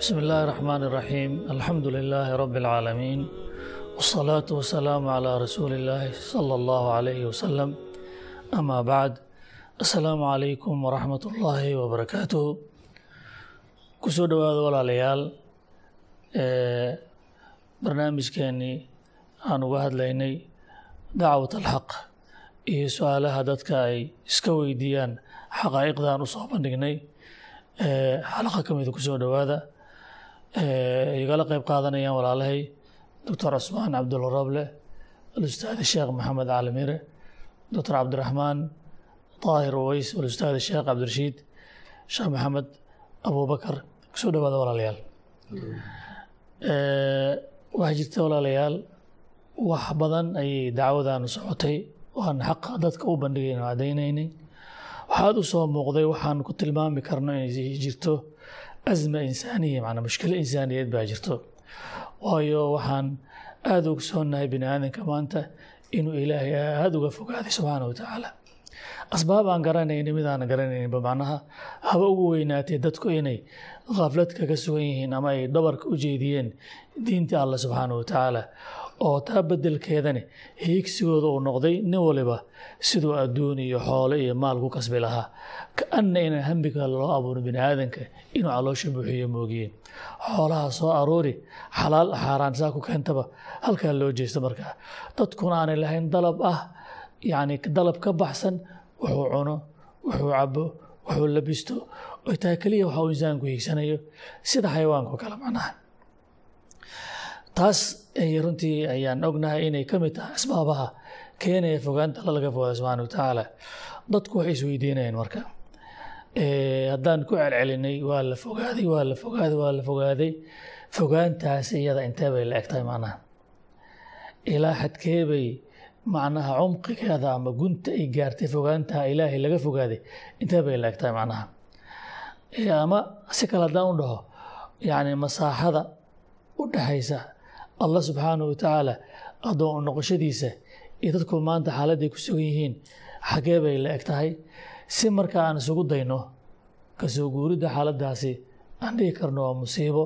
بسم الله الرحمن الرحيم الحمد لله رب العالمين والصلاة والسلام على رسول الله صلى الله عليه وسلم أما بعد السلام عليكم ورحمة الله وبركاته كسو دواad walaalayaal barnaamijkeenii aan uga hadlaynay dacwat alxaq iyo su-aalaha dadka ay iska weydiiyaan xaqaa'iqdan usoo bandhignay xalaqa ka mida kusoo dhowaada Eh, igala qayb qaadanayaan walaalhay doctor cusmaan cabdulla roble alustaadi sheekh maxamed cali mire doctor cabdiraxmaan daahir uweys alustaadi sheekh cabdirashiid sheekh maxamed abubakar ku soo dhawaada walaalayaal. Eh, Waxaa jirta walaalayaal wax badan ayay dacwadanu socotay. Waan xaqa dadka u bandhigaynu caddaynaynay waxaad u soo muuqday waxaanu ku tilmaami karno inay jirto asma insaaniya macnaa mushkilo insaaniyeed baa jirto waayo waxaan aada uga soonahay bini aadanka maanta inuu ilaahay aada uga fogaaday subxaana wa tacaala asbaab aan garanayni mid aan garanayninba macnaha haba ugu weynaatee dadku inay khaflad kaga sugan yihiin ama ay dhabarka u jeediyeen diinta allah subxaana wa tacaala oo taa bedelkeedani hiigsigooda uu noqday nin waliba siduu adduun iyo xoole iyo maal ku kasbi lahaa. Ka-anna inaan hambiga loo abuurin bini aadanka inuu caloosha buuxiyo moogiye xoolaha soo aroori xalaal xaaraan saa ku keentaba halkaa loo jeesta markaa dadkuna aanay lahayn dalab ah yacni dalab ka baxsan wuxuu cuno wuxuu cabo wuxuu labisto oy taa keliya waxa uu insaanku hiigsanayo. Sida xayawaanka o kale macnaha taas runtii ayaan ognahay inay ka mid tahay asbaabaha keenaya fogaanta alla laga fogaada subxana wa tacaala. Dadku waxay isweydiinayeen marka. Haddaan ku celcelinay waa la fogaaday waa la fogaaday waa la fogaaday. Fogaantaas iyada intee bay la eg macnaha? Ilaa xadkee macnaha cumqigeeda ama gunta ay gaartay fogaantaha ilaahay laga fogaaday? Intee bay la eg macnaha? Ama si kale haddaan u dhaho yacni masaaxada u dhaxaysa allah subxaanahu wa tacaala addoon u noqoshadiisa iyo dadku maanta xaaladday ku sugan yihiin xaggee bay la eg tahay. Si marka aan isugu dayno ka soo guuridda xaaladdaasi aan dhihi karno waa musiibo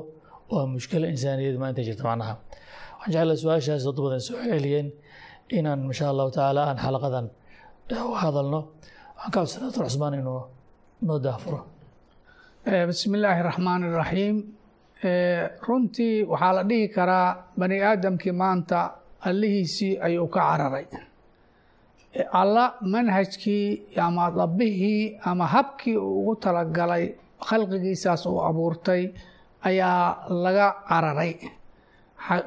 waa mushkilo insaaniyeed maanta jirta macnaha. Waxaan jeclaa su'aashaas dad badan soo celiyeen inaan insha allahu tacaala aan xalaqadan u hadalno. Waxaan ka codsanaa doctor cusmaan inuu noo daafuro bismi illaahi raxmaan iraxiim runtii waxaa la dhihi karaa bani aadamkii maanta allihiisii ayuu ka cararay. Alla manhajkii ama dabbihii ama habkii uu ugu talagalay khalqigiisaas uu abuurtay ayaa laga cararay.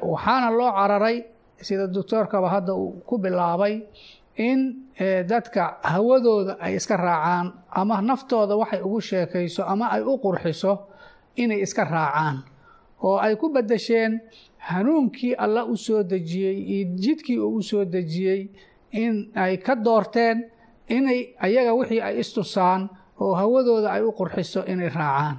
Waxaana loo cararay sida doctoorkaba hadda uu ku bilaabay in dadka hawadooda ay iska raacaan ama naftooda waxay ugu sheekayso ama ay u qurxiso inay iska raacaan oo ay ku bedesheen hanuunkii alla u soo dejiyey iyo jidkii uu u soo dejiyey in ay ka doorteen inay ayaga wixii ay istusaan oo hawadooda ay u qurxiso inay raacaan.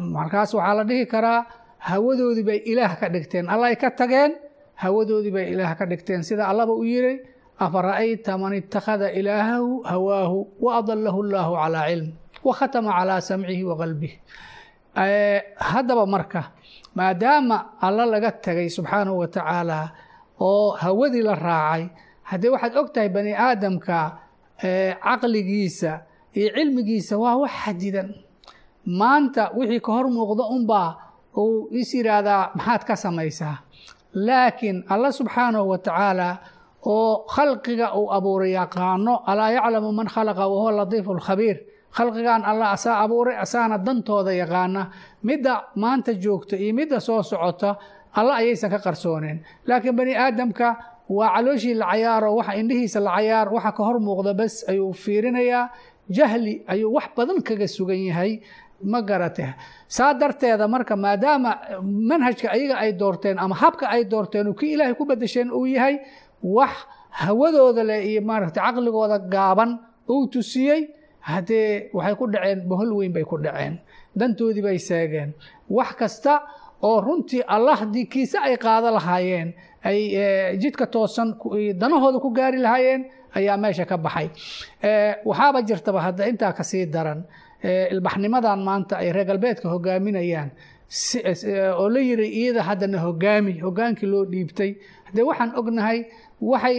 Markaas waxaa la dhihi karaa hawadoodii bay ilaah ka dhigteen. Alla ay ka tageen hawadoodii bay ilaah ka dhigteen. Sida allaba u yiri afara'ayta man ittakhada ilaahahu hawaahu wa adalahu llaahu calaa cilm wa khatama calaa samcihi wa qalbih haddaba marka maadaama alla laga tagay subxaanahu wa tacaala oo hawadii la raacay haddee waxaad og tahay bani aadamka caqligiisa iyo cilmigiisa waa wax xadidan. Maanta wixii ka hor muuqda unbaa uu is yidhaahdaa maxaad ka samaysaa? Laakiin alla subxaanahu wa tacaala oo khalqiga uu abuuray yaqaano alaa yaclamu man khalaqa wahuwa latiifu lkhabiir khalqigan alla asaa abuuray asaana dantooda yaqaana midda maanta joogta iyo midda soo socota alla ayaysan ka qarsooneen laakiin bani aadamka waa calooshii la cayaaro waxa indhihiisa la cayaar waxa ka hor muuqda bas ayuu fiirinayaa jahli ayuu wax badan kaga sugan yahay ma garate. Saa darteeda marka maadaama manhajka ayaga ay doorteen ama habka ay doorteen uu kii ilaahay ku bedesheen uu yahay wax hawadooda leh iyo maaragtay caqligooda gaaban uu tusiyey haddee waxay ku dhaceen bohol weyn bay ku dhaceen. Dantoodii bay seegeen. Wax kasta oo runtii allah kiise ay qaado lahaayeen ay jidka toosan danahooda ku gaari lahaayeen ayaa meesha ka baxay. Waxaaba jirtaba hadda intaa ka sii daran ilbaxnimadan maanta ay reer galbeedka hogaaminayaan oo la yiri iyada haddana hogaami hogaankii loo dhiibtay. Haddee waxaan ognahay waxay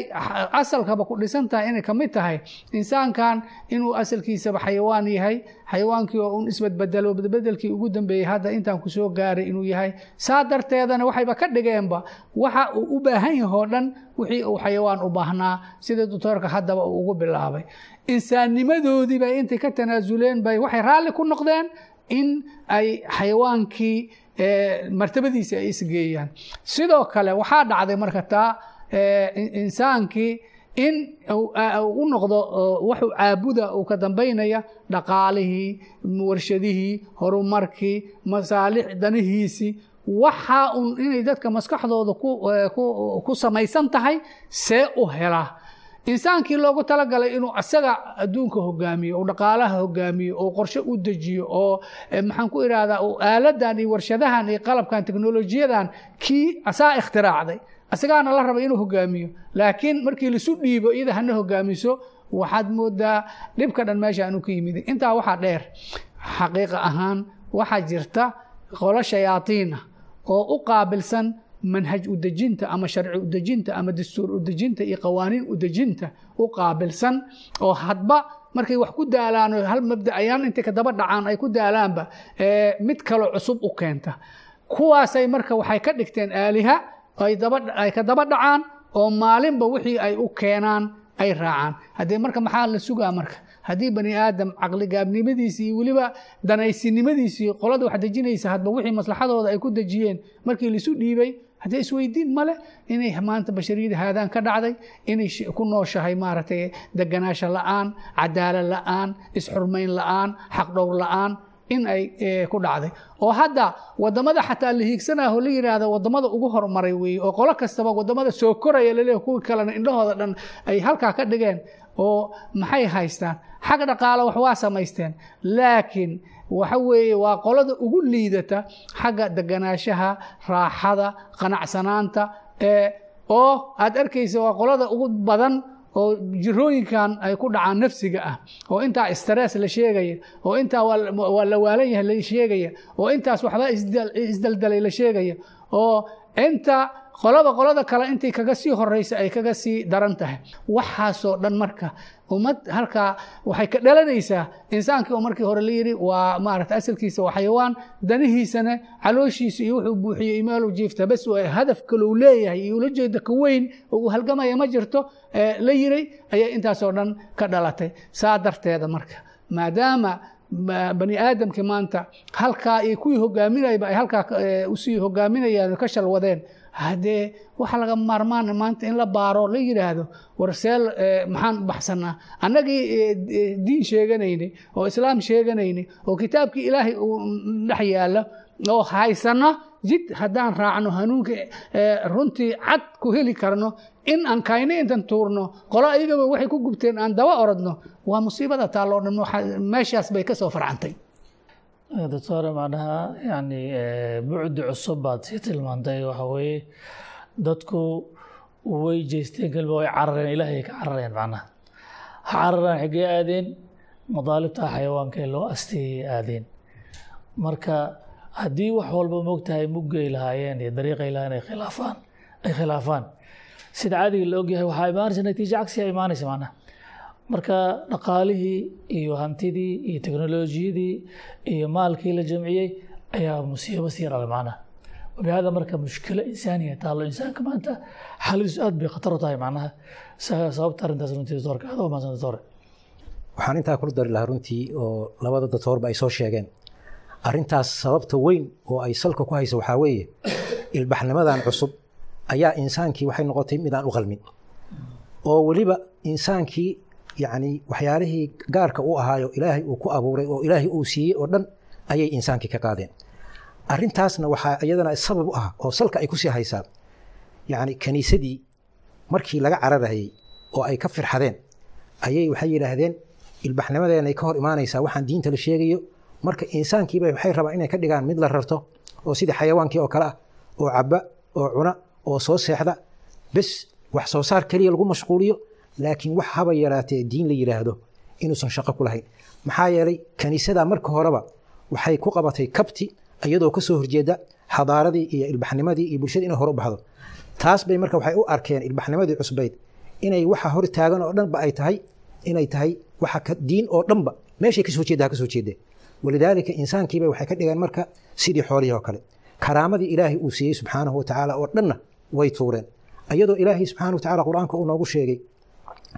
asalkaba ku dhisan tahay inay ka mid tahay insaankan inuu asalkiisaba xayawaan yahay xayawaankii oo un isbadbedelo bedbedelkii ugu dambeeyey hadda intaan ku soo gaaray inuu yahay. Saa darteedana waxayba ka dhigeenba waxa uu u baahan yahay dhan wixii uu xayawaan u baahnaa sida doctoorka haddaba uu ugu bilaabay. Insaannimadoodii bay intay ka tanaasuleen bay waxay raalli ku noqdeen in ay xayawaankii martabadiisa ay isgeeyaan sidoo kale waxaa dhacday marka taa insaankii in u noqdo waxuu caabuda uu ka dambaynaya dhaqaalihii warshadihii horumarkii masaalix danihiisii waxaa un inay dadka maskaxdooda ku samaysan tahay see u helaa insaankii loogu talagalay inuu asaga adduunka hogaamiyo uu dhaqaalaha hogaamiyo oo qorshe u dejiyo oo maxaan ku ihahdaa aaladan iyo warshadahan iyo qalabkan teknolojiyadan kii asaa ikhtiraacday asagaana la raba inuu hogaamiyo laakiin markii lisu dhiibo iyada hana hogaamiso waxaad moodaa dhibka dhan meesha anu ka yimid. Intaa waxaa dheer xaqiiqa ahaan waxaa jirta qolo shayaadiina oo u qaabilsan manhaj udejinta ama sharci udejinta ama dastuur udejinta iyo qawaaniin udejinta u qaabilsan oo hadba markay wax ku daalaan oo hal mabda'ayaan intay kadaba dhacaan ay ku daalaanba mid kaloo cusub u keenta. Kuwaasay marka waxay ka dhigteen aaliha ay ka daba dhacaan oo maalinba wixii ay u keenaan ay raacaan. Haddee marka maxaa la sugaa marka? Haddii bani aadam caqligaabnimadiisii iyo weliba danaysinimadiisii qolada wax dejinaysa hadba wixii maslaxadooda ay ku dejiyeen markii laisu dhiibay haddee isweydiin male inay maanta bashariyada haadaan ka dhacday inay ku nooshahay maaragtay deganaasho la'aan cadaalad la'aan isxurmayn la'aan xaqdhowr la'aan in ay ku dhacday. Oo hadda waddamada xataa la hiigsanaho la yidhaahdo waddamada ugu horumaray weeye oo qolo kastaba waddamada soo koraya laleeyahy kuwii kalena indhahooda dhan ay halkaa ka dhigeen oo maxay haystaan? Xag dhaqaalo wax waa samaysteen laakiin waxa weeye waa qolada ugu liidata xagga deganaashaha raaxada qanacsanaanta oo aad arkaysa waa qolada ugu badan oo jirooyinkan ay ku dhacaan nafsiga ah. Oo intaa stress la sheegaya oo intaa waa la waalan yahay la sheegaya oo intaas waxba isdaldalay la sheegaya. Oo inta qolaba qolada kale intii kaga sii horeysa ay kaga sii daran tahay. Waxaasoo dhan marka ummad halkaa waxay ka dhalanaysaa insaankii oo markii hore la yidhi waa maarata asalkiisa waa xayawaan danihiisana calooshiisa iyo wuxuu buuxiyey imaalu jiifta bas hadaf kalou leeyahay iyo ula jeeda ka weyn oo uu halgamaya ma jirto la yiray ayay intaasoo dhan ka dhalatay. Saa darteeda marka maadaama bani aadamkii maanta halkaa iyo kuwii hogaaminayba ay halkaa u sii hogaaminayaan ka shalwadeen haddee waxa laga maarmaan maanta in la baaro la yidhaahdo war seel maxaan baxsanaa? Annagii diin sheeganaynay oo islaam sheeganaynay oo kitaabkii ilaahay uu dhex yaalla oo haysana jid haddaan raacno hanuunka runtii cad ku heli karno in aan kayno intan tuurno qolo ayagaba waxay ku gubteen aan daba orodno waa musiibada taalloo dhan meeshaas bay ka soo farcantay doctor macnaha yani bucdi cusub baad sii tilmaantay waxa weeye dadku way jeesteen kelma way carareen ilaahay ka carareen macnaha. Ha cararaan xaggee aadeen madaalibta xayawaanka ee loo asteeyay aadeen. Marka haddii wax walba mogtahay muggay lahaayeen iyo dariiqay lahaayeen ay khilaafaan ay khilaafaan. Sida caadiga la ogyahay waxaa imaanaysa natiijo cagsiya imaanaysa macnaha marka dhaqaalihii iyo hantidii iyo teknolojiyadii iyo maalkii la jamciyey ayaa musiibo sii rabay macnaha. Wabihada marka mushkilo insaaniya taallo insaanka maanta xaaladiisu aad bay khatar u tahay macnaha. Sababta arrintaas runtii doctorka aad u mahadsan waxaan intaa kula dari lahaa runtii oo labada doctorba ay soo sheegeen. Arrintaas sababta weyn oo ay salka ku haysa waxaa weeye ilbaxnimadan cusub ayaa insaankii waxay noqotay mid aan u qalmin. Oo weliba insaankii yacni waxyaalihii gaarka u ahaayo ilaahay uu ku abuuray oo ilaahay uu siiyey oo dhan ayay insaankii ka qaadeen. Arrintaasna waxaa iyadana sabab u ah oo salka ay ku sii haysaa yacni kaniisadii markii laga cararayay oo ay ka firxadeen ayay waxay yidhaahdeen ilbaxnimadeena ay ka hor imaanaysaa waxaan diinta la sheegayo. Marka insaankiiba waxay rabaan inay ka dhigaan mid la rarto oo sidii xayawaankii oo kale ah oo cabba oo cuna oo soo seexda bes wax soo saar keliya lagu mashquuliyo laakiin wax haba yaraatee diin la yidhaahdo inuusan shaqo ku maxaa yeelay kaniisada marka horeba waxay ku qabatay kabti iyadoo ka horjeeda xadaaradii iyo ilbaxnimadii iyo bulshada inay hore u taas bay marka waxay u arkeen ilbaxnimadii cusbayd inay waxa hor taagan oo dhanba ay tahay inay tahay waxa diin oo dhanba meeshay ka soo jeeda ka soo jeede. Walidaalika insaankiiba waxay ka dhigeen marka sidii xoolihii oo kale. Karaamadii ilaahay uu siiyey subxaanahu watacaala oo dhanna way tuureen. Iyadoo ilaahay subxaana watacaala qur'aanka uu noogu sheegay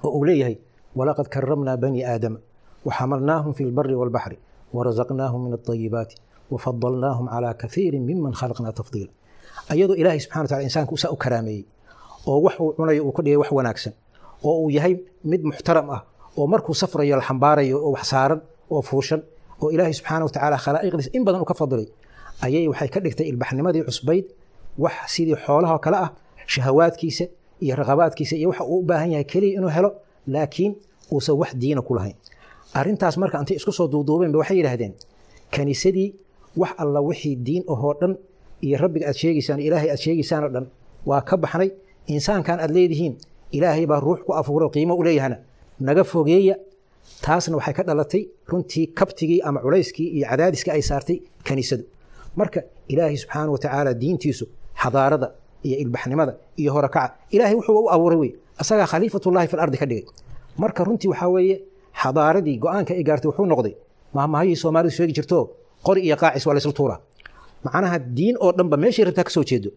oo uu leeyahay walaqad karamnaa bani aadama waxamalnaahum fi lbari walbaxri warazaqnaahum min alayibaati wafadalnaahum calaa kaiirin miman khalaqnaa tafdiila. Ayadoo ilaahay subxana wataala insaanka usaa u karaameeyey oo wax cunayo uu ka dhigay wax wanaagsan oo uu yahay mid muxtaram ah oo markuu safrayo la xambaarayo oo wax saaran oo fuushan oo ilaahay subxaana watacaala khalaa'iqdiisa in badan u ka fadilay ayay waxay ka dhigtay ilbaxnimadii cusbayd wax sidii xoolahoo kale ah shahawaadkiisa iyo raqabaadkiisa iyo waxa uu u baahan yahay keliya inuu helo laakiin uusan wax diina ku lahayn. Arrintaas marka intay isku soo duuduubeenba waxay yidhaahdeen kaniisadii wax alla wixii diin ahoo dhan iyo rabbiga aad sheegaysaan ilaahay aad sheegaysaan oo dhan waa ka baxnay. Insaankan aad leedihiin ilaahay baa ruux ku afuuro qiimo u leeyahana naga fogeeya taasna waxay ka dhalatay runtii kabtigii ama culayskii iyo cadaadiskii ay saartay kaniisadu. Marka ilaahay subxaana watacaala diintiisu xadaarada iyo ilbaxnimada iyo horakaca. Ilaahay wuxuu u abuuray wey asagaa khaliifatullahi fil ardi ka dhigay. Marka runtii waxaa weeye xadaaradii go'aanka ay gaartay wuxuu noqday mahmahayii soomaalidu sheegi jirto qori iyo qaacis waa la isla tuuraa. Macnaha diin oo dhanba meeshay rabtaa ka soo jeedo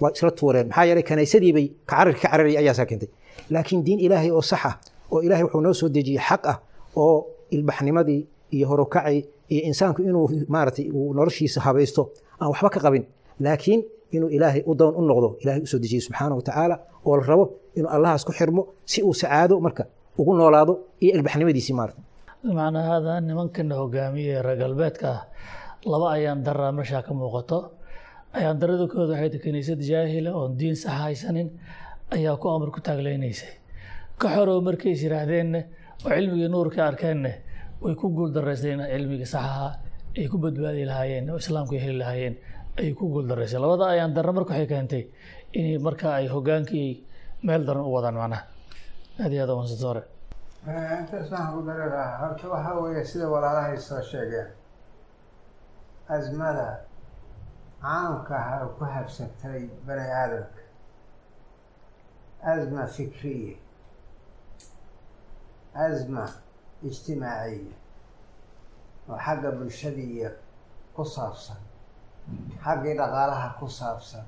waa isla tuureen. Maxaa yeelay kanaysadiibay kacararki ka cararayay ayaasaa keentay. Laakiin diin ilaahay oo sax ah oo ilaahay wuxuu noo soo dejiyey xaq ah oo ilbaxnimadii iyo horokacii iyo insaanku inuu maaratay uu noloshiisa habaysto aan waxba ka qabin. Laakiin inuu ilaahay u doon u noqdo ilahay u soo dejiyey subxaana wa tacaala oo la rabo inuu allahaas ku xirmo si uu sacaado marka ugu noolaado iyo ilbaxnimadiisii maarata macnaa hada nimankana hogaamiye reer galbeedka ah laba ayaan daraa meeshaa ka muuqato. Ayaan darada waxay tahay kiniisad jaahila oon diin sax haysanin ayaa ku amar ku taagleynaysay ka xorow markays yidhaahdeenna oo cilmigii nuurka arkeenne way ku guuldareysteen cilmigii saxaha ay ku badbaadi lahaayeen oo islaamku ay heli lahaayeen ayay ku guuldareysteen labada ayaan darra marka waxay keentay inay marka ay hogaankii meel daran u wadaan macnaha. Aad iyo aad wansatore intaas waxaan ku dari lahaa horta waxaa weeye sida walaalahay soo sheegeen asmada caamka ah oo ku habsatay bani aadamka. Asma fikriya asma ijtimaaciya oo xagga bulshadiiya ku saabsan xaggii dhaqaalaha ku saabsan.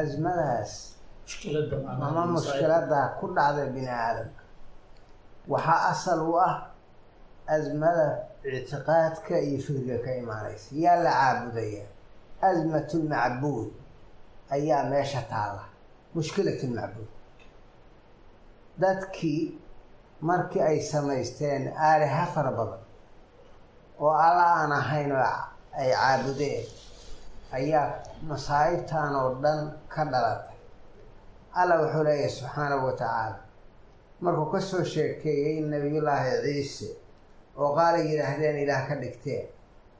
Asmadaas ama mushkiladda ku dhacda bini aadamka waxaa asal u ah asmada ictiqaadka iyo fikriga ka imaanaysa. Yaa la caabudaya. Asmatulmacbuud ayaa meesha taala mushkilatulmacbuud dadkii markii ay samaysteen aaliha fara badan oo alla aan ahayn ay caabudeen. Ayaa masaa'ibtan oo dhan ka dhalatay. Alla wuxuu leeyahay subxaanahu wa tacaala. Markuu ka soo sheekeeyey nabiyullaahi ciise oo qaar ay yidhaahdeen ilaah ka dhigteen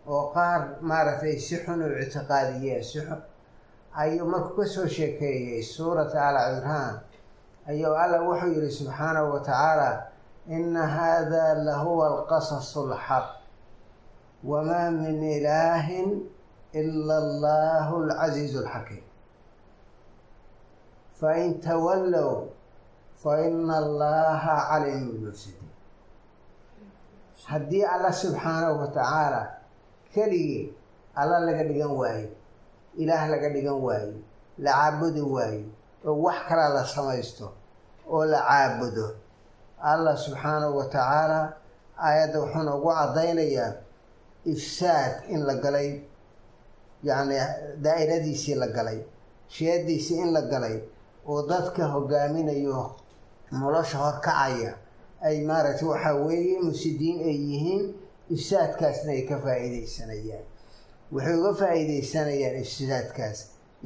oo qaar maaragtay si xun u ictiqaadiyeen si xun. Ayuu markuu ka soo sheekeeyey suurata al cimraan ayuu alla wuxuu yidhi subxaanahu wa tacaala ina hada lahuwa alqasasu alxaq wamaa min ilaahin ila allahu alcasiizu alxakiim fain tawallow faina allaha caliimu bilmufsidiin haddii alla subxaanahu wa tacaala keligii alla laga dhigan waayo ilaah laga dhigan waayo la caabudi waayo oo wax kala la samaysto oo la caabudo allah subxaanahu wa tacaala aayadda wuxuu noogu ifsaad in la galay yacni daa'iradiisii la galay shiyadiisii in la galay oo dadka hogaaminayo nolosha horkacaya ay maaragtay waxaa weeye musidiin ay yihiin ifsaadkaasna ay ka faa'iidaysanayaan. Waxay uga faa'iidaysanayaan ifsaadkaas.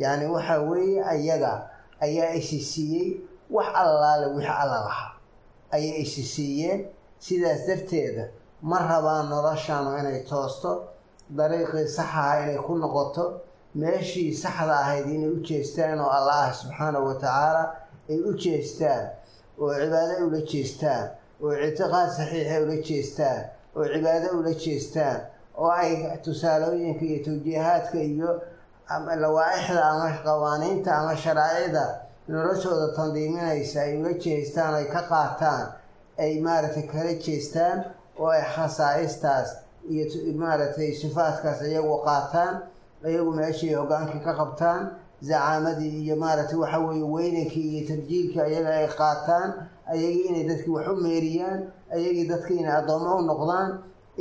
Yacni waxaa weeye ayaga ayaa isi siiyey wax allaale wixii alla lahaa. Ayay isi siiyeen. Sidaas darteeda ma rabaan noloshaanu inay toosto? Dariiqii saxaha inay ku noqoto? Meeshii saxda ahayd inay u jeestaan oo allah ah subxaanahu wa tacaala ay u jeestaan oo cibaado ula jeestaan oo ictiqaad saxiixa ula jeestaan oo cibaado ula jeestaan oo ay tusaalooyinka iyo tawjiihaadka iyo lawaa-ixda ama qawaaniinta ama sharaa'icda noloshooda tandiiminaysa ay ula jeestaan ay ka qaataan ay maaragtay kala jeestaan oo ay khasaa'istaas iyo maaragtay sifaadkaas iyagu qaataan iyagu meeshay hogaankii ka qabtaan zacaamadii iyo maaragtay waxa weeye weynankii iyo tarjiilkii ayaga ay qaataan ayagii inay dadkii wax u meeriyaan ayagii dadka inay addoommo u noqdaan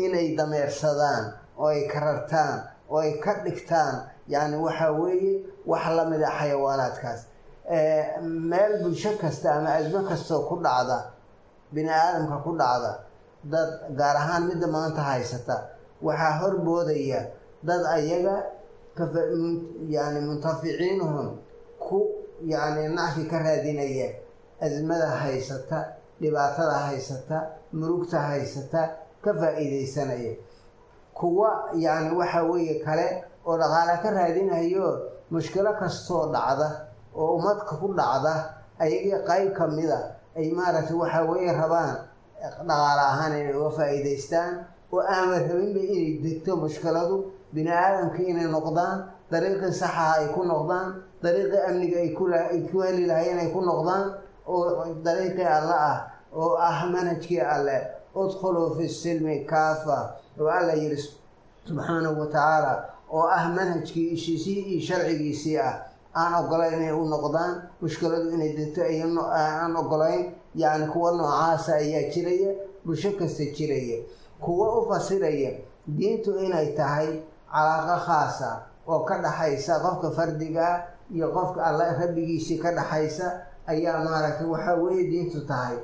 inay dameersadaan oo ay ka rartaan oo ay ka dhigtaan yacni waxa weeye wax la mid a xayawaanaadkaas. Meel bulsho kasta ama asmo kastoo ku dhacda bini aadamka ku dhacda dad gaar ahaan midda maanta haysata waxaa horboodaya dad ayaga yani muntaficiinuhum ku yani nacfi ka raadinaya asmada haysata dhibaatada haysata murugta haysata ka faa-iideysanaya kuwa yani waxa weeye kale oo dhaqaala ka raadinayo mushkilo kastoo dhacda oo ummadka ku dhacda ayagii qayb ka mida ay maaragtay waxa weeye rabaan dhaqaale ahaan inay uga faa-iideystaan oo aama rabinba inay degto mushkiladu bini aadamka inay noqdaan dariiqii saxaha ay ku noqdaan dariiqii amniga ay ku heli lahayeen ay ku noqdaan oo dariiqii alle ah oo ah manhajkii alle udkhuluu fi silmi kaafa oo alla yidhi subxaanahu wa tacaala oo ah manhajkii ishiisii iyo sharcigiisii ah aan ogolayn inay u noqdaan mushkiladu inay degto aan ogolayn yacni kuwa noocaasa ayaa jiraya bulsho kasta jiraya kuwo u fasiraya diintu inay tahay calaaqo khaasa oo ka dhaxaysa qofka fardiga ah iyo qofka alla rabbigiisii ka dhaxaysa ayaa maaragtay waxaa weeye diintu tahay.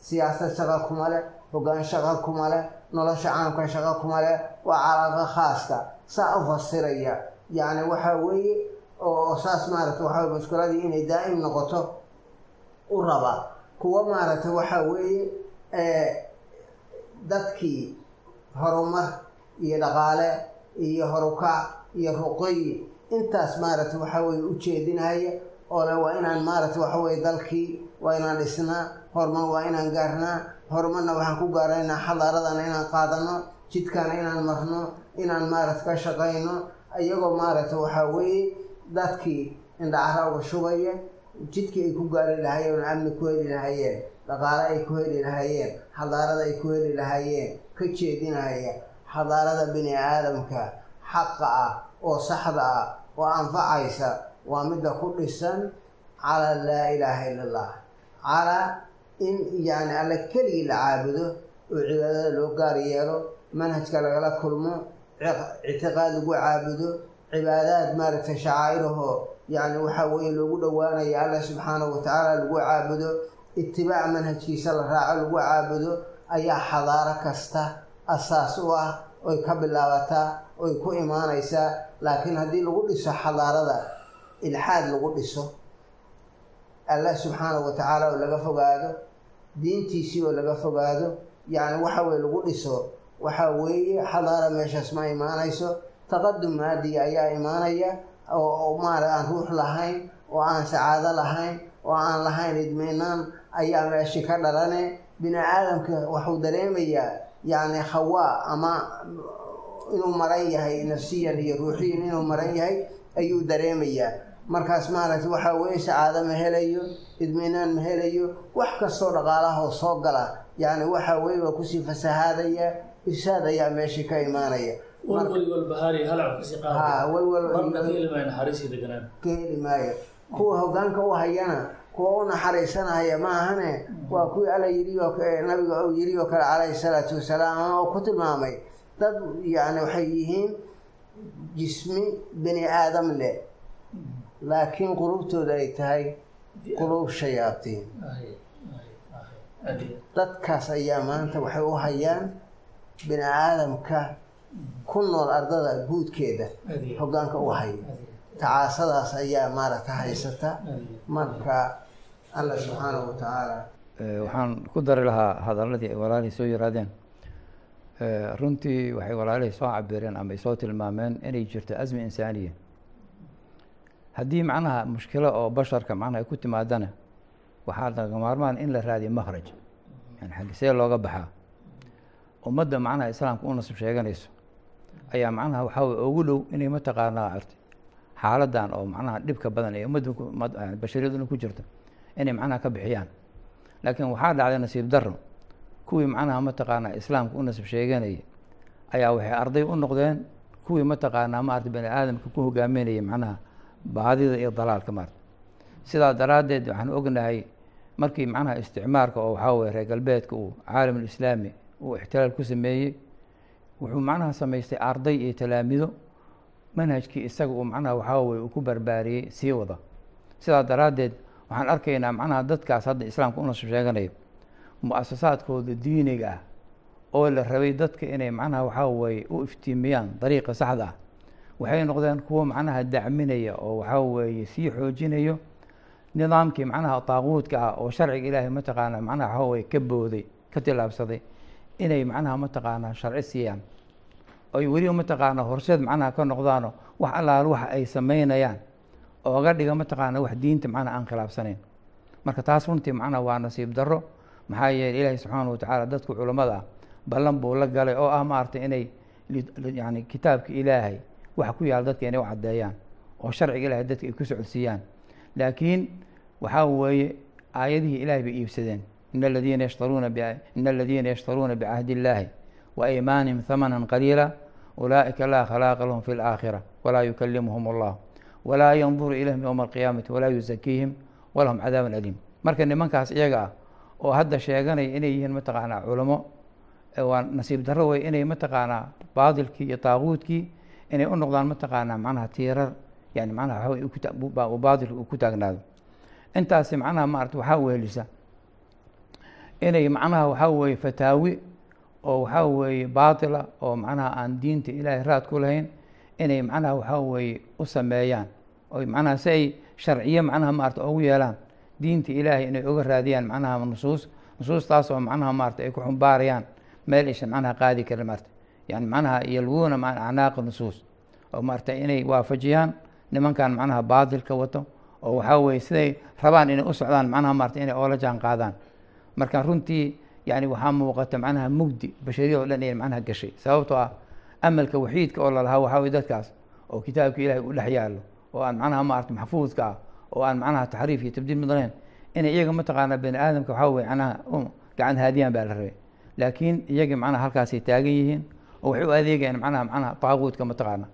Siyaasad shaqa kuma leh hoggaan shaqa kuma leh nolosha caamka shaqa kuma leh waa calaaqo khaaska. Saa u fasiraya yacni waxaa weeye oo saas maaragtay waxaa mushkiladii inay daa'im noqoto u raba kuwa maaragtay waxaa weeye dadkii horumar iyo dhaqaale iyo horukac iyo ruqoy intaas maaragtay waxaa weye u jeedinaya oo le waa inaan maaragtay waxa weye dalkii waa inaan dhisnaa horumar waa inaan gaarnaa horumarna waxaan ku gaaraynaa xadaaradana inaan qaadano jidkana inaan marno inaan maaragta ka shaqayno iyagoo maaragtay waxaa weeye dadkii indhacra uga shubaya jidkii ay ku gaari lahayeen oo amni ku heli lahayeen dhaqaale ay ku heli lahayeen xadaarada ay ku heli lahayeen ka jeedinaya xadaarada bini aadamka xaqa ah oo saxda ah oo anfacaysa waa midda ku dhisan calaa laa ilaaha ila allah calaa in yacni alla keligii la caabudo oo cibaadada loo gaar yeelo manhajka lagala kulmo ictiqaad lagu caabudo cibaadaad maaragtay shacaa'irahoo yacni waxaa weeye loogu dhowaanayo allah subxaanahu watacaala lagu caabudo itibaac manhajkiisa la raaco lagu caabudo ayaa xadaaro kasta asaas u ah oy ka bilaabataa oy ku imaanaysaa laakiin haddii lagu dhiso xadaarada ilxaad lagu dhiso allah subxaanahu watacaala oo laga fogaado diintiisii oo laga fogaado yacni waxa weye lagu dhiso waxaa weeye xadaara meeshaas ma imaanayso taqadum maadiya ayaa imaanaya oo maara aan ruux lahayn oo aan sacaado lahayn oo aan lahayn idminaan ayaa meeshi ka dhalane. Bini aadamka waxuu dareemayaa yacni khawaa ama inuu maran yahay nafsiyan iyo ruuxiyan inuu maran yahay ayuu dareemayaa. Markaas maaragtay waxaa weeye sacaado ma helayo idminaan ma helayo wax kastoo dhaqaalahoo soo gala. Yacni waxaa weye waa ku sii fasahaadaya ifsaad ayaa meeshii ka imaanaya ka heli maayo kuwa hogaanka u hayana kuwa u naxariisanaya ma ahane? Waa kuwii alla yiri oo nabiga uu yiri oo kale calayhi salaatu wasalaam ama uu ku tilmaamay dad yani waxay yihiin jismi bini aadam leh laakiin qulubtooda ay tahay quluub shayaatiin. Dadkaas ayaa maanta waxay u hayaan bini aadamka ku nool ardada guudkeeda hoggaanka u haya tacaasadaas ayaa maaragta haysata. Marka alla subxaanahu watacaala waxaan ku dari lahaa hadaladii ay walaalihii soo yiraadeen runtii waxay walaalihii soo cabireen ama ay soo tilmaameen inay jirto asmi insaaniya. Haddii macnaha mushkilo oo basharka macnaha ay ku timaadana waxaa laga maarmaan in la raadiyo makhraj yani xagisee looga baxaa. Ummadda macnaha islaamka u nasib sheeganayso ayaa macnaha waxaa way ugu dhow inay mataqaanaa artay xaaladan oo macnaha dhibka badan ee ummadda bashariyaduna ku jirta inay macnaha ka bixiyaan. Laakiin waxaa dhacday nasiib daro kuwii macnaha mataqaanaa islaamka u nasib sheeganayay ayaa waxay arday u noqdeen kuwii mataqaanaa maarata bani aadamka ku hogaaminayay macnaha baadida iyo dalaalka maarata sidaa daraaddeed waxaan ognahay markii macnaha isticmaarka oo waxaa weye reer galbeedka uu caalamulislaami uu ixtilaal ku sameeyey wuxuu macnaha samaystay arday iyo talaamido. Manhajkii isaga uu macnaha waxaa weye uu ku barbaariyey sii wada. Sidaa daraaddeed waxaan arkaynaa macnaha dadkaas hadda islaamka u nasib sheeganayo. Mu'asasaadkooda diiniga ah oo la rabay dadka inay macnaha waxaa weeye u iftiimiyaan dariiqa saxda ah waxay noqdeen kuwo macnaha dacminaya oo waxaa weeye sii xoojinayo. Nidaamkii macnaha taaquudka ah oo sharciga ilaahay mataqaanaa macnaha waxaa weye ka booday ka tilaabsaday inay macnaha mataqaanaa sharci siiyaan. Oy weliba mataqaanaa horseed macnaha ka noqdaano wax allaal waxa ay samaynayaan. Ooga dhiga mataqaanaa wax diinta macnaha aan khilaafsanayn. Marka taas runtii macnaha waa nasiib darro. Maxaa yeeley ilaahay subxaana watacaala dadku culammada ah ballan buu la galay oo ah maaragtay inay yani kitaabka ilaahay waxa ku yaalla dadka inay u caddeeyaan. Oo sharciga ilahay dadka ay ku socodsiiyaan. Laakiin waxaa weeye aayadihii ilahay bay iibsadeen in aladiina yashtaruuna in aladiina yashtaruuna bicahdi illaahi wa aymaanihim hamanan qaliila ulaa'ika laa khalaaqa lahum fi laakhira walaa yukalimuhum allah walaa yanduru ilayhim yowma alqiyaamati walaa yuzakiihim walahum cadaabun aliim marka nimankaas iyaga ah oo hadda sheeganaya inay yihiin mataqaanaa culamo waa nasiib darro wey inay mataqaanaa baadilkii iyo taaquudkii inay u noqdaan mataqaanaa macnaha tiirar yani macnaha waxaa baadilka uu ku taagnaado intaasi macnaha maarata waxaa weelisa inay macnaha waxaa weeye fataawi oo waxaa weeye baatila oo macnaha aan diinta ilaahay raad ku lahayn inay macnaha waxaa weeye u sameeyaan. Oy macnaha si ay sharciye macnaha maarata ugu yeelaan. Diinta ilaahay inay uga raadiyaan macnaha nusuus nusuustaas oo macnaha maarata ay ku xumbaarayaan. Meel aysan macnaha qaadi karin maarata yani macnaha yalwuuna ma acnaaqa nusuus. Oo maarata inay waafajiyaan nimankan macnaha baadilka wato oo waxaa weye siday rabaan inay u socdaan macnaha maarata inay oola jaan qaadaan marka runtii yani waxaa muuqata macnaha mugdi bashariyad o dhan ay macnaha gashay. Sababtoo ah amalka waxiidka oo lalahaa waxaa weye dadkaas oo kitaabka ilaahay u dhex yaallo oo aan macnaha maarata maxfuudka ah oo aan macnaha taxriif iyo tabdiil mid lahayn inay iyaga mataqaanaa bani aadamka waxaa weye macnaha gacan haadiyaan baa la rabay. Laakiin iyagii macnaha halkaasay taagan yihiin oo waxay u adeegayaan macnaha macnaha taaquudka mataqaana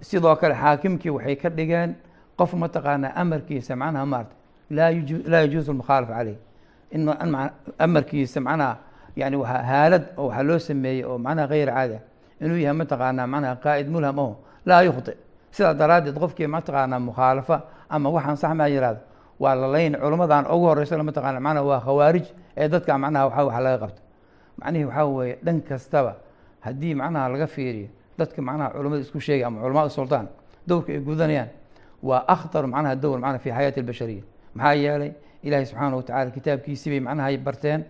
sidoo kale xaakimkii waxay ka dhigeen qof mataqaanaa amarkiisa macnaha maarata laa yajuusu almukhaalafa caleyh in amarkiisa macnaha yani waa haalad oo waxaa loo sameeyey oo macnaha kayr caadi ah inuu yahay mataqaanaa macnaha qaa'id mulham aho laa yukhti. Sidaa daraaddeed qofkii mataqaanaa mukhaalafa ama waxaan sax maa yihahdo waa la layn culummadan ugu horeysa mataqana macnaha waa khawaarij ee dadka macnaha waxa wax laga qabto. Macnihii waxaa weeye dhan kastaba haddii macnaha laga fiiriyo dadka macnaha culummada isku sheegay ama culamaad sultaan dowrka ay gudanayaan waa akhtar macnaha dowr macnaha fi xayaati albashariya. Maxaa yeelay ilaahay subxaana watacala kitaabkiisii bay macnaha barteen.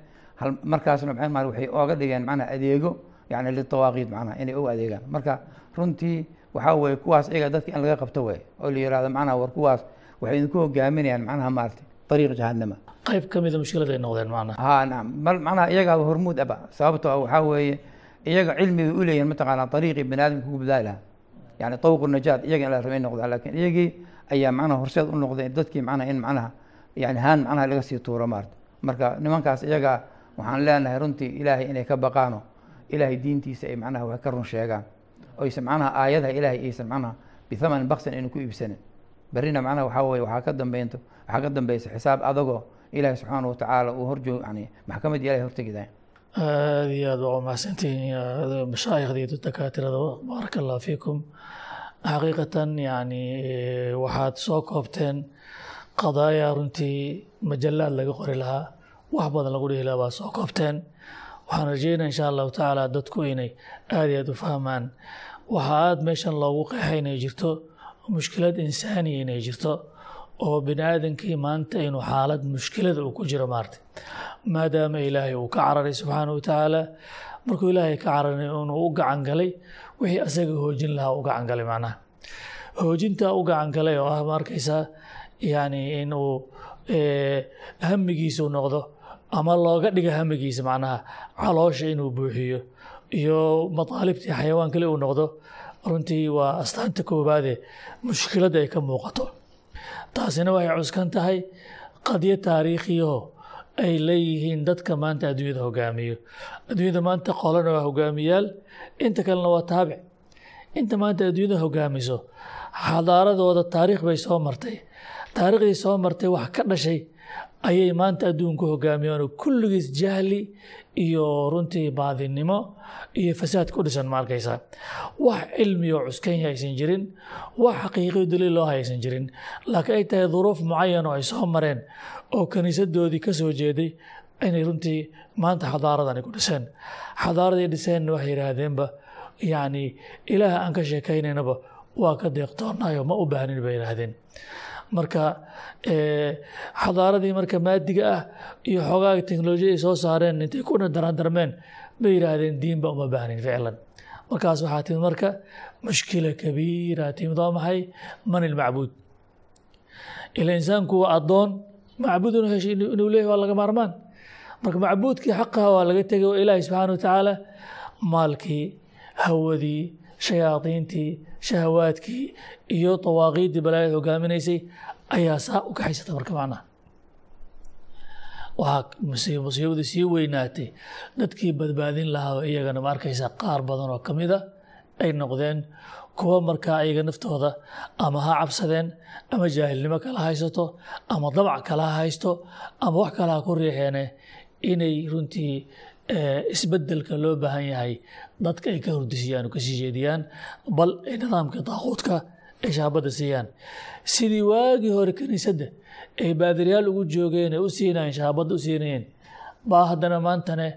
Markaasna ma ma waxay ooga dhigeen macnaha adeego yani litawaaqiid macnaha inay u adeegaan. Marka runtii waxaa weeye kuwaas iyaga dadka in laga qabto waay oo la yihahdo macnaha war kuwaas waxay idinku hogaaminayaan macnaha maarata ariiq jahanama. Qayb ka mida mushkilad ay noqdeen macnaha. Ha nacam bal macnaha iyagaaba hormuud aba sababtoo ah waxaa weeye iyaga cilmi bay u leeyihiin mataqaanaa ariiqii bani aadamka kugu badaali lahaa yani tawqu najaad iyaga in la rabay noqdaan laakiin iyagii ayaa macnaha horseed u noqday dadkii macnaha in macnaha yani haan macnaha laga sii tuuro maarata marka nimankaas iyaga waxaan leenahay runtii ilaahay inay ka baqaano ilaahay diintiisa ay macnaha wax ka run sheegaan. Oysan macnaha aayadaha ilaahay aysan macnaha bithamanin baksin aynu ku iibsanin. Berrina macnaha waxaa weye waxaa ka dambeynto waxaa ka dambeysa xisaab adagoo ilaahay subxaana watacaala uu horjoog yani maxkamadda ilahay hortegidahay aada iyo aad waa umahadsantihiin mashaaikhdii dakaatirada baaraka allah fiikum. Xaqiiqatan yani waxaad soo koobteen qadaaya runtii majalaad laga qori lahaa. Wax badan lagu dhihi lahaa baad soo koobteen. Waxaan rajeynaya insha allahu tacaala dadku inay aada iyo aad u fahmaan. Waxa aada meeshan loogu qeexay inay jirto mushkilad insaaniya inay jirto oo bini aadankii maanta inuu xaalad mushkilada uu ku jiro maartay. Maadaama ilaahay uu ka cararay subxaana wa tacaala markuu ilaahay ka cararay inuu u gacan galay wixii asaga hoojin lahaa u gacan galay macnaha. Hoojintaa u gacan galay oo ah ma arkaysaa yani inuu hamigiisu noqdo ama looga dhiga hamigiisa macnaha caloosha inuu buuxiyo. Iyo mataalibtii xayawaan kale uu noqdo runtii waa astaanta koobaade mushkiladda ay ka muuqato. Taasina waxay cuskan tahay qadyo taariikhiyaho ay leeyihiin dadka maanta adduunyada hogaamiyo. Adduunyada maanta qolana waa hogaamiyaal inta kalena waa taabic. Inta maanta adduunyada hogaamiso xadaaradooda taariikh bay soo martay taariikhdii soo martay wax ka dhashay ayay maanta adduunku hogaamiyaan kulligiis jahli iyo runtii baadinimo iyo fasaad ku dhisan ma arkaysaa wax cilmi oo cuskanya aysan jirin wax xaqiiqiyo daliil loo haysan jirin laakiin ay tahay duruuf mucayan oo ay soo mareen oo kiniisadoodii ka soo jeeday inay runtii maanta xadaaradani ku dhiseen. Xadaaraday dhiseenna waxay yidhaahdeenba yacni ilaah aan ka sheekaynaynaba waa ka deeqtoonayo ma u baahnin bay yidhaahdeen marka xadaaradii marka maadiga ah iyo xogaaga teknolojiyada ay soo saareen intay kuna darandarmeen bay yidhaahdeen diinba uma baahnin ficlan. Markaas waxaa timid marka mushkila kabiira timid waa maxay man ilmacbuud ila insaanku waa addoon macbuud inuu heshay inuu leeyahy waa laga maarmaan. Marka macbuudkii xaqaha waa laga tegay waa ilaahi subxaana wa tacaala maalkii hawadii shayaadiintii shahawaadkii iyo dawaaqiiddii balaayad hogaaminaysay ayaa saa u kaxaysata marka macnaha waxaa musiibadii sii weynaatay dadkii badbaadin lahaa iyagana ma arkaysa qaar badan oo ka mida ay noqdeen kuwa markaa iyaga naftooda ama ha cabsadeen ama jaahilnimo kala haysato ama damac kala haysto ama wax kale ha ku riixeene inay runtii isbeddelka loo baahan yahay dadka ay ka hordisiyaan oo ka sii jeediyaan bal ay nidaamka daaquudka ay shaabadda siiyaan. Sidii waagii hore kiniisadda ay baadiriyaal ugu joogeen ay u siinayeen shaabadda u siinayeen baa haddana maantane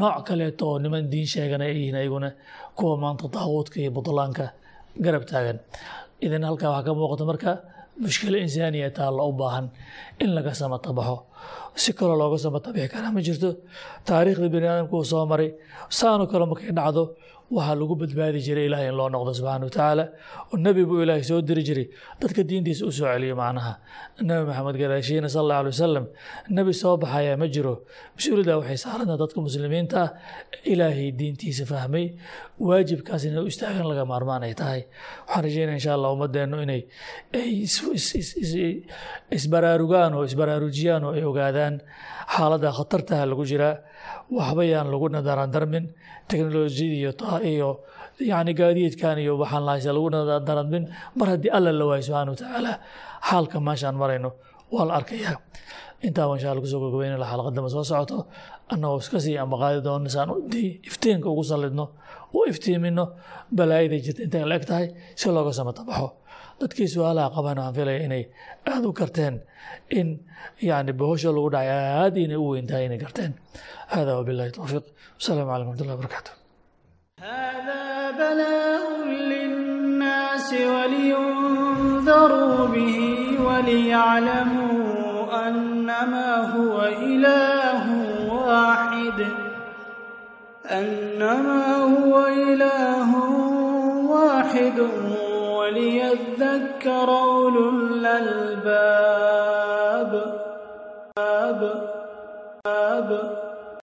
nooc kaleeto oo niman diin sheegana ay yihiin ayaguna kuwa maanta daaquudka iyo butlaanka garab taagan. Idan halkaa waxaa ka muuqata marka mushkilo insaaniya taalla u baahan in laga samatabaxo. Si kaloo looga samatabixi karaa ma jirto? Taariikhda bani aadamku uu soo maray. Saanoo kale markay dhacdo waxaa lagu badbaadi jiray ilahay in loo noqdo subxaana watacaala oo nebi buu ilaahay soo diri jiray. Dadka diintiisa u soo celiyo macnaha. Nebi maxamed gadaashiina sal alla alay wasalam nebi soo baxaya ma jiro. Mas'uuliyadda waxay saaranta dadka muslimiinta. Ah ilaahay diintiisa fahmay. Waajibkaas inay u istaagan laga maarmaan ay tahay. Waxaan rajeynaya insha allah ummadeennu inay isbaraarugaan oo isbaraarujiyaan oo ay ogaadaan xaaladda khatartaha lagu jiraa waxba yaan lagu nadarandarmin teknolojiyada iyo yani gaadiidkan iyo waxaan lahaysa lagu nadarandarmin mar haddii alla la waayo subxana watacaala xaalka meeshaan marayno waa la arkayaa. Intaa insha alla ku soo gogobeyna la xalaqadama soo socoto annagoo iska sii ambaqaadi doono saan iftiinka ugu sallidno u iftiimino balaayada jirta intay la eg tahay si looga samatabaxo dadkii su'aalaha qabaan aan filaya inay aada u garteen in yani bahosha lagu dhacay aad inay u weyntahay inay garteen. Hada wabilahi towfiiq wasalaamu calaykum wxmatullahi barakaatu ولينذروا به وليعلموا أنما هو إله واحد أنما هو إله واحد وليذ يذكر أولو الألباب